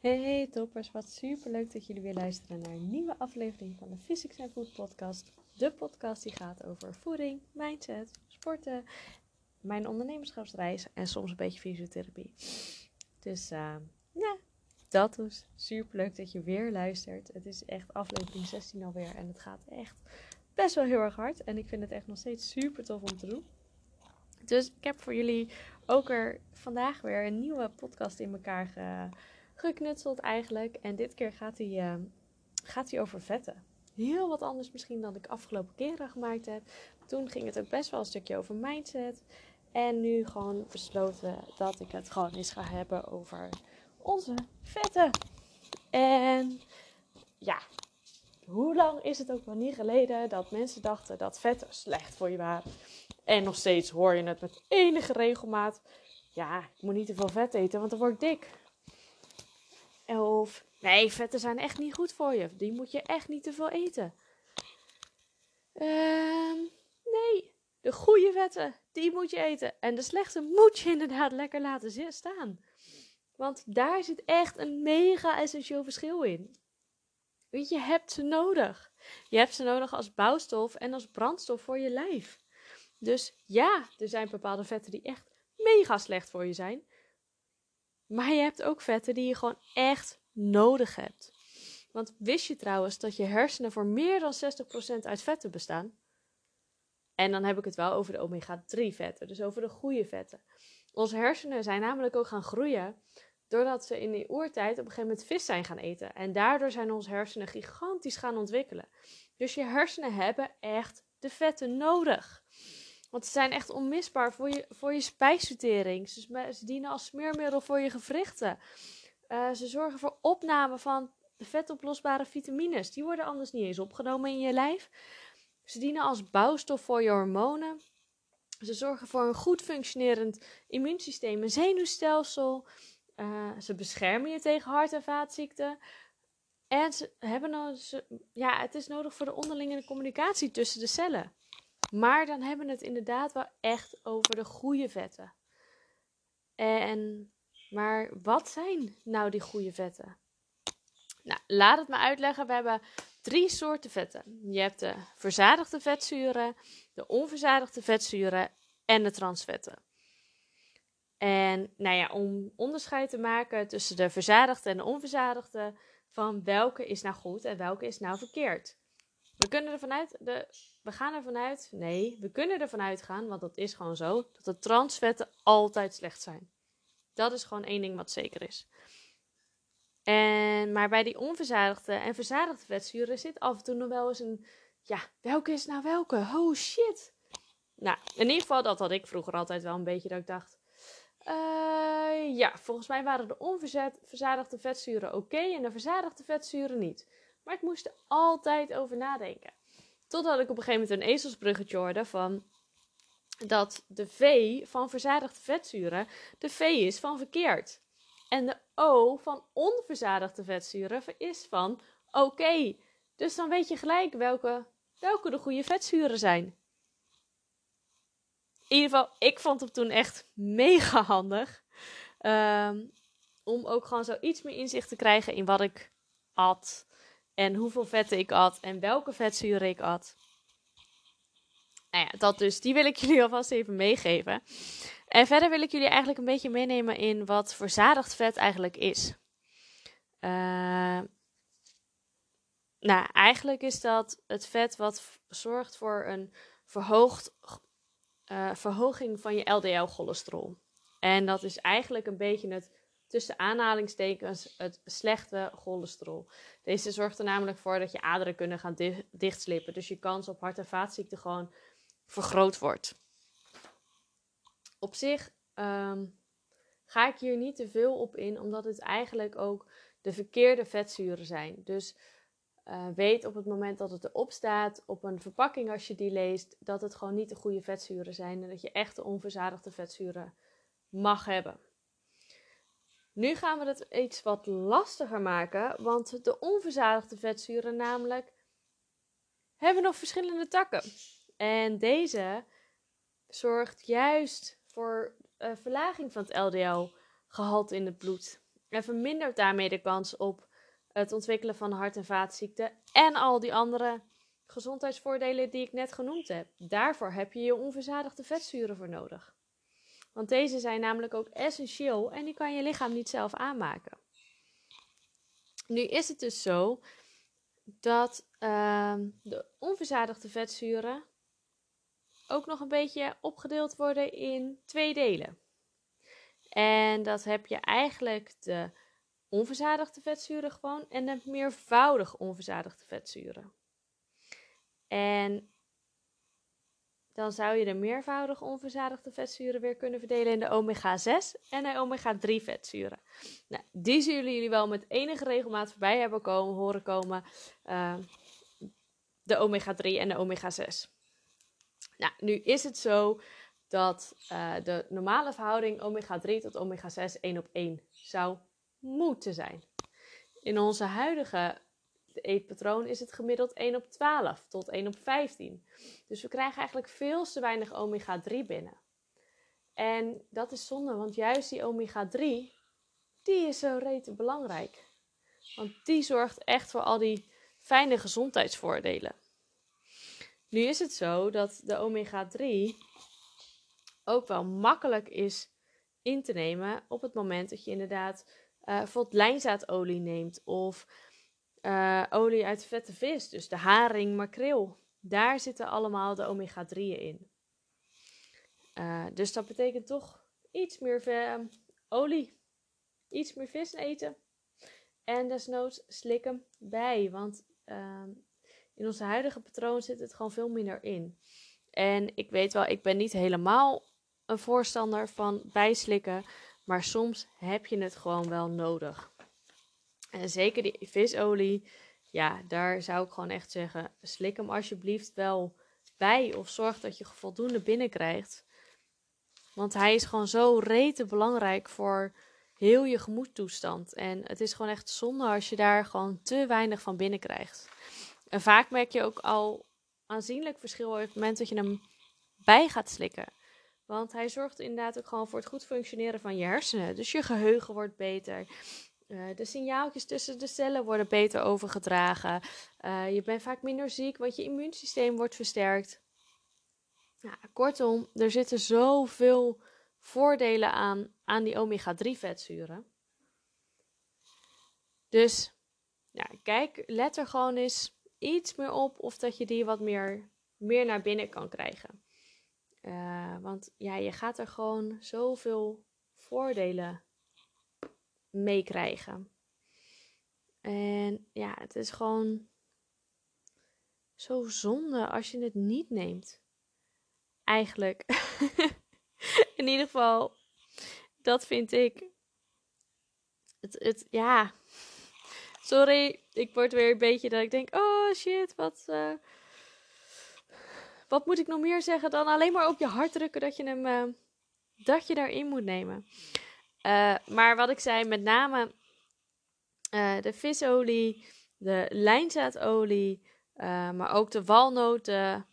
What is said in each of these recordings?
Hey toppers, wat super leuk dat jullie weer luisteren naar een nieuwe aflevering van de Physics and Food podcast. De podcast die gaat over voeding, mindset, sporten, mijn ondernemerschapsreis en soms een beetje fysiotherapie. Dus uh, ja, dat is super leuk dat je weer luistert. Het is echt aflevering 16 alweer en het gaat echt best wel heel erg hard. En ik vind het echt nog steeds super tof om te doen. Dus ik heb voor jullie ook er vandaag weer een nieuwe podcast in elkaar ge geknutseld eigenlijk. En dit keer gaat hij, uh, gaat hij over vetten. Heel wat anders misschien dan ik afgelopen keren gemaakt heb. Toen ging het ook best wel een stukje over mindset. En nu gewoon besloten dat ik het gewoon eens ga hebben over onze vetten. En ja, hoe lang is het ook wel niet geleden dat mensen dachten dat vetten slecht voor je waren? En nog steeds hoor je het met enige regelmaat. Ja, ik moet niet te veel vet eten, want dan word ik dik. Of nee, vetten zijn echt niet goed voor je. Die moet je echt niet te veel eten. Uh, nee, de goede vetten, die moet je eten. En de slechte moet je inderdaad lekker laten staan. Want daar zit echt een mega essentieel verschil in. Want je hebt ze nodig. Je hebt ze nodig als bouwstof en als brandstof voor je lijf. Dus ja, er zijn bepaalde vetten die echt mega slecht voor je zijn. Maar je hebt ook vetten die je gewoon echt nodig hebt. Want wist je trouwens dat je hersenen voor meer dan 60% uit vetten bestaan? En dan heb ik het wel over de omega-3 vetten, dus over de goede vetten. Onze hersenen zijn namelijk ook gaan groeien doordat ze in de oertijd op een gegeven moment vis zijn gaan eten. En daardoor zijn onze hersenen gigantisch gaan ontwikkelen. Dus je hersenen hebben echt de vetten nodig. Want ze zijn echt onmisbaar voor je, voor je spijsvertering. Ze, dienen als smeermiddel voor je gewrichten. Uh, ze zorgen voor opname van vetoplosbare vitamines. Die worden anders niet eens opgenomen in je lijf. Ze dienen als bouwstof voor je hormonen. Ze zorgen voor een goed functionerend immuunsysteem en zenuwstelsel. Uh, ze beschermen je tegen hart- en vaatziekten. En hebben ze, ja, het is nodig voor de onderlinge communicatie tussen de cellen. Maar dan hebben we het inderdaad wel echt over de goede vetten. En, maar wat zijn nou die goede vetten? Nou, laat het me uitleggen. We hebben drie soorten vetten. Je hebt de verzadigde vetzuren, de onverzadigde vetzuren en de transvetten. En nou ja, om onderscheid te maken tussen de verzadigde en de onverzadigde, van welke is nou goed en welke is nou verkeerd. We kunnen er vanuit, de, we gaan er vanuit, nee, we kunnen er vanuit gaan, want dat is gewoon zo, dat de transvetten altijd slecht zijn. Dat is gewoon één ding wat zeker is. En, maar bij die onverzadigde en verzadigde vetzuren zit af en toe nog wel eens een, ja, welke is nou welke? Oh shit. Nou, in ieder geval, dat had ik vroeger altijd wel een beetje, dat ik dacht, uh, ja, volgens mij waren de onverzadigde vetzuren oké en de verzadigde vetzuren niet. Maar ik moest er altijd over nadenken. Totdat ik op een gegeven moment een ezelsbruggetje hoorde van dat de V van verzadigde vetzuren de V is van verkeerd. En de O van onverzadigde vetzuren is van oké. Dus dan weet je gelijk welke, welke de goede vetzuren zijn. In ieder geval, ik vond het toen echt mega handig. Um, om ook gewoon zo iets meer inzicht te krijgen in wat ik at. En hoeveel vetten ik at en welke vetzuren ik at. Nou ja, dat dus. Die wil ik jullie alvast even meegeven. En verder wil ik jullie eigenlijk een beetje meenemen in wat verzadigd vet eigenlijk is. Uh, nou, eigenlijk is dat het vet wat zorgt voor een verhoogd, uh, verhoging van je LDL-cholesterol. En dat is eigenlijk een beetje het tussen aanhalingstekens het slechte cholesterol. Deze zorgt er namelijk voor dat je aderen kunnen gaan di dichtslippen. Dus je kans op hart- en vaatziekten gewoon vergroot wordt. Op zich um, ga ik hier niet te veel op in, omdat het eigenlijk ook de verkeerde vetzuren zijn. Dus uh, weet op het moment dat het erop staat, op een verpakking als je die leest, dat het gewoon niet de goede vetzuren zijn en dat je echte onverzadigde vetzuren mag hebben. Nu gaan we het iets wat lastiger maken, want de onverzadigde vetzuren namelijk hebben nog verschillende takken. En deze zorgt juist voor uh, verlaging van het LDL-gehalte in het bloed. en vermindert daarmee de kans op het ontwikkelen van hart- en vaatziekten en al die andere gezondheidsvoordelen die ik net genoemd heb. Daarvoor heb je je onverzadigde vetzuren voor nodig. Want deze zijn namelijk ook essentieel en die kan je lichaam niet zelf aanmaken. Nu is het dus zo dat ehm, de onverzadigde vetzuren ook nog een beetje opgedeeld worden in twee delen. En dat heb je eigenlijk de onverzadigde vetzuren gewoon en de meervoudig onverzadigde vetzuren. En dan zou je de meervoudig onverzadigde vetzuren weer kunnen verdelen in de omega-6 en de omega-3 vetzuren. Nou, die zullen jullie wel met enige regelmaat voorbij hebben komen, horen komen. Uh, de omega-3 en de omega-6. Nou, nu is het zo dat uh, de normale verhouding omega-3 tot omega-6 1 op 1 zou moeten zijn. In onze huidige eetpatroon is het gemiddeld 1 op 12 tot 1 op 15. Dus we krijgen eigenlijk veel te weinig omega-3 binnen. En dat is zonde, want juist die omega-3, die is zo rete belangrijk. Want die zorgt echt voor al die fijne gezondheidsvoordelen. Nu is het zo dat de omega-3 ook wel makkelijk is in te nemen op het moment dat je inderdaad uh, bijvoorbeeld lijnzaadolie neemt of uh, olie uit vette vis, dus de haring, makreel. Daar zitten allemaal de omega-3'en in. Uh, dus dat betekent toch iets meer olie, iets meer vis eten. En desnoods slik hem bij, want uh, in onze huidige patroon zit het gewoon veel minder in. En ik weet wel, ik ben niet helemaal een voorstander van bijslikken, maar soms heb je het gewoon wel nodig. En zeker die visolie, ja, daar zou ik gewoon echt zeggen: slik hem alsjeblieft wel bij of zorg dat je voldoende binnenkrijgt. Want hij is gewoon zo rete belangrijk voor heel je gemoedtoestand. En het is gewoon echt zonde als je daar gewoon te weinig van binnenkrijgt. En vaak merk je ook al aanzienlijk verschil op het moment dat je hem bij gaat slikken. Want hij zorgt inderdaad ook gewoon voor het goed functioneren van je hersenen. Dus je geheugen wordt beter. Uh, de signaaltjes tussen de cellen worden beter overgedragen. Uh, je bent vaak minder ziek, want je immuunsysteem wordt versterkt. Kortom, er zitten zoveel voordelen aan, aan die omega-3 vetzuren. Dus ja, kijk, let er gewoon eens iets meer op of dat je die wat meer, meer naar binnen kan krijgen. Uh, want ja, je gaat er gewoon zoveel voordelen meekrijgen. En ja, het is gewoon zo zonde als je het niet neemt. Eigenlijk. In ieder geval, dat vind ik. Het, het, ja. Sorry, ik word weer een beetje dat ik denk: oh shit, wat. Uh, wat moet ik nog meer zeggen dan alleen maar op je hart drukken dat je hem. Uh, dat je daarin moet nemen. Uh, maar wat ik zei, met name uh, de visolie, de lijnzaadolie, uh, maar ook de walnoten.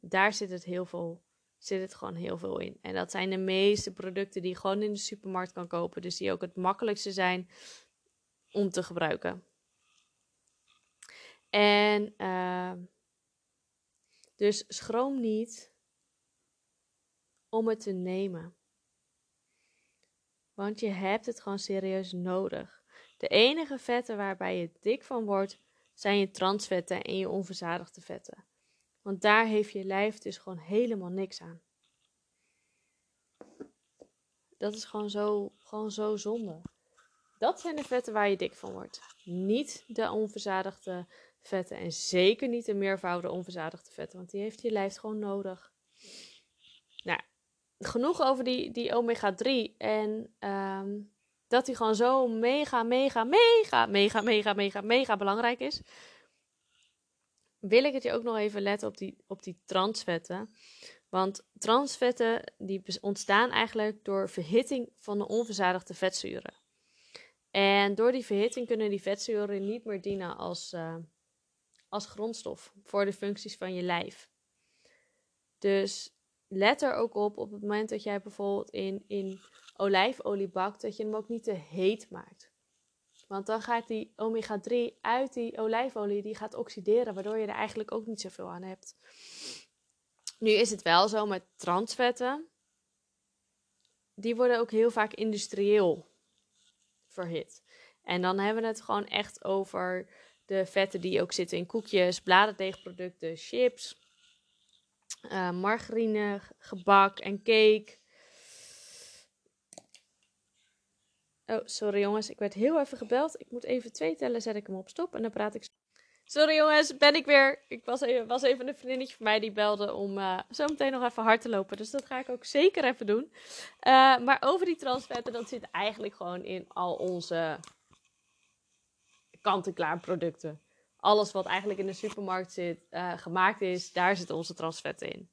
daar zit het heel veel, zit het gewoon heel veel in. En dat zijn de meeste producten die je gewoon in de supermarkt kan kopen. Dus die ook het makkelijkste zijn om te gebruiken. En dus schroom niet om het te nemen. Want je hebt het gewoon serieus nodig. De enige vetten waarbij je dik van wordt, zijn je transvetten en je onverzadigde vetten. Want daar heeft je lijf dus gewoon helemaal niks aan. Dat is gewoon zo, gewoon zo zonde. Dat zijn de vetten waar je dik van wordt. Niet de onverzadigde vetten. En zeker niet de meervoudige onverzadigde vetten. Want die heeft je lijf gewoon nodig. Genoeg over die, die omega-3. En um, dat die gewoon zo mega, mega, mega, mega, mega, mega, mega belangrijk is. Wil ik het je ook nog even letten op die, op die transvetten. Want transvetten die ontstaan eigenlijk door verhitting van de onverzadigde vetzuren. En door die verhitting kunnen die vetzuren niet meer dienen als, uh, als grondstof voor de functies van je lijf. Dus let er ook op op het moment dat jij bijvoorbeeld in, in olijfolie bakt, dat je hem ook niet te heet maakt. Want dan gaat die omega-3 uit die olijfolie, die gaat oxideren, waardoor je er eigenlijk ook niet zoveel aan hebt. Nu is het wel zo met transvetten. Die worden ook heel vaak industrieel verhit. En dan hebben we het gewoon echt over de vetten die ook zitten in koekjes, bladerdeegproducten, chips, uh, margarine, gebak en cake. Oh, sorry jongens, ik werd heel even gebeld. Ik moet even twee tellen, zet ik hem op stop en dan praat ik. Sorry jongens, ben ik weer. Ik was even, was even een vriendinnetje van mij die belde om uh, zo meteen nog even hard te lopen. Dus dat ga ik ook zeker even doen. Uh, maar over die transvetten, dat zit eigenlijk gewoon in al onze kant-en-klaar producten. Alles wat eigenlijk in de supermarkt zit, uh, gemaakt is, daar zitten onze transvetten in.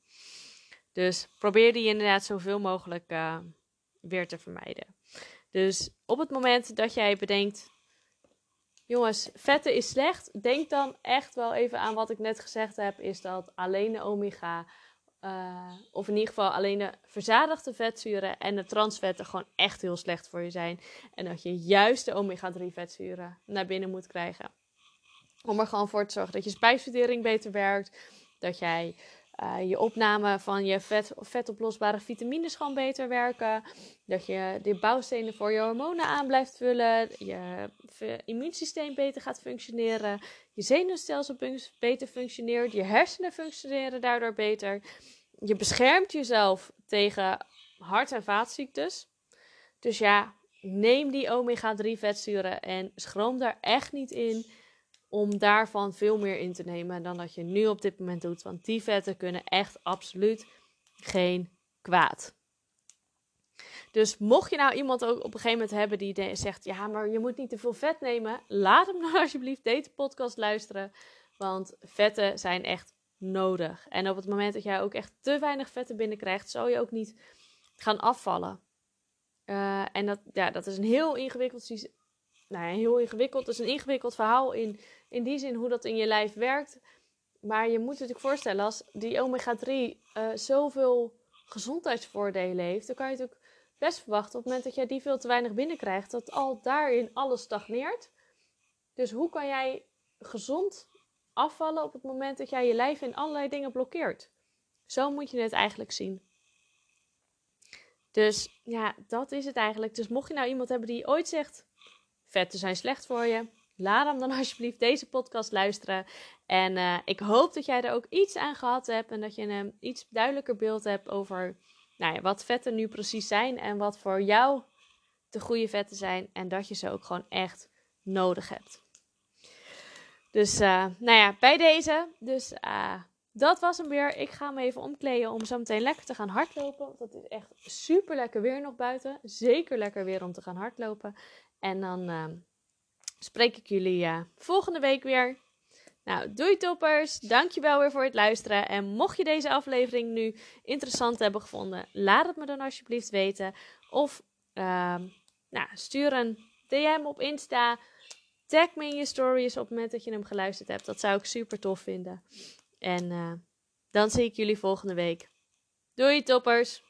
Dus probeer die inderdaad zoveel mogelijk weer te vermijden. Dus op het moment dat jij bedenkt, jongens, vetten is slecht, denk dan echt wel even aan wat ik net gezegd heb, is dat alleen de omega, uh, of in ieder geval alleen de verzadigde vetzuren en de transvetten gewoon echt heel slecht voor je zijn. En dat je juist de omega-3 vetzuren naar binnen moet krijgen. Om er gewoon voor te zorgen dat je spijsvertering beter werkt, dat jij uh, je opname van je vet, vetoplosbare vitamines gewoon beter werken. Dat je de bouwstenen voor je hormonen aan blijft vullen. Je immuunsysteem beter gaat functioneren. Je zenuwstelsel beter functioneert. Je hersenen functioneren daardoor beter. Je beschermt jezelf tegen hart- en vaatziektes. Dus ja, neem die omega-3 vetzuren en schroom daar echt niet in om daarvan veel meer in te nemen dan dat je nu op dit moment doet. Want die vetten kunnen echt absoluut geen kwaad. Dus mocht je nou iemand ook op een gegeven moment hebben die zegt: Ja, maar je moet niet te veel vet nemen, laat hem dan alsjeblieft deze podcast luisteren. Want vetten zijn echt nodig. En op het moment dat jij ook echt te weinig vetten binnenkrijgt, zal je ook niet gaan afvallen. Uh, en dat, ja, dat is een heel ingewikkeld, nou heel ingewikkeld. Het is een ingewikkeld verhaal in in die zin hoe dat in je lijf werkt. Maar je moet je natuurlijk voorstellen, als die omega-3 uh, eh, zoveel gezondheidsvoordelen heeft, dan kan je natuurlijk best verwachten op het moment dat jij die veel te weinig binnenkrijgt, dat al daarin alles stagneert. Dus hoe kan jij gezond afvallen op het moment dat jij je lijf in allerlei dingen blokkeert? Zo moet je het eigenlijk zien. Dus ja, dat is het eigenlijk. Dus mocht je nou iemand hebben die ooit zegt: vetten zijn slecht voor je, laat hem dan alsjeblieft deze podcast luisteren. En uh, ik hoop dat jij er ook iets aan gehad hebt en dat je een iets duidelijker beeld hebt over nou ja, wat vetten nu precies zijn en wat voor jou de goede vetten zijn. En dat je ze ook gewoon echt nodig hebt. Dus uh, nou ja, bij deze. Dus dat was hem weer. Ik ga me even omkleden om zo meteen lekker te gaan hardlopen. Want het is echt super lekker weer nog buiten. Zeker lekker weer om te gaan hardlopen. En dan spreek ik jullie uh, volgende week weer. Nou, doei toppers. Dankjewel weer voor het luisteren. En mocht je deze aflevering nu interessant hebben gevonden, laat het me dan alsjeblieft weten. Of uh, nou, stuur een DM op Insta. Tag me in je stories op het moment dat je hem geluisterd hebt. Dat zou ik super tof vinden. En uh, dan zie ik jullie volgende week. Doei toppers.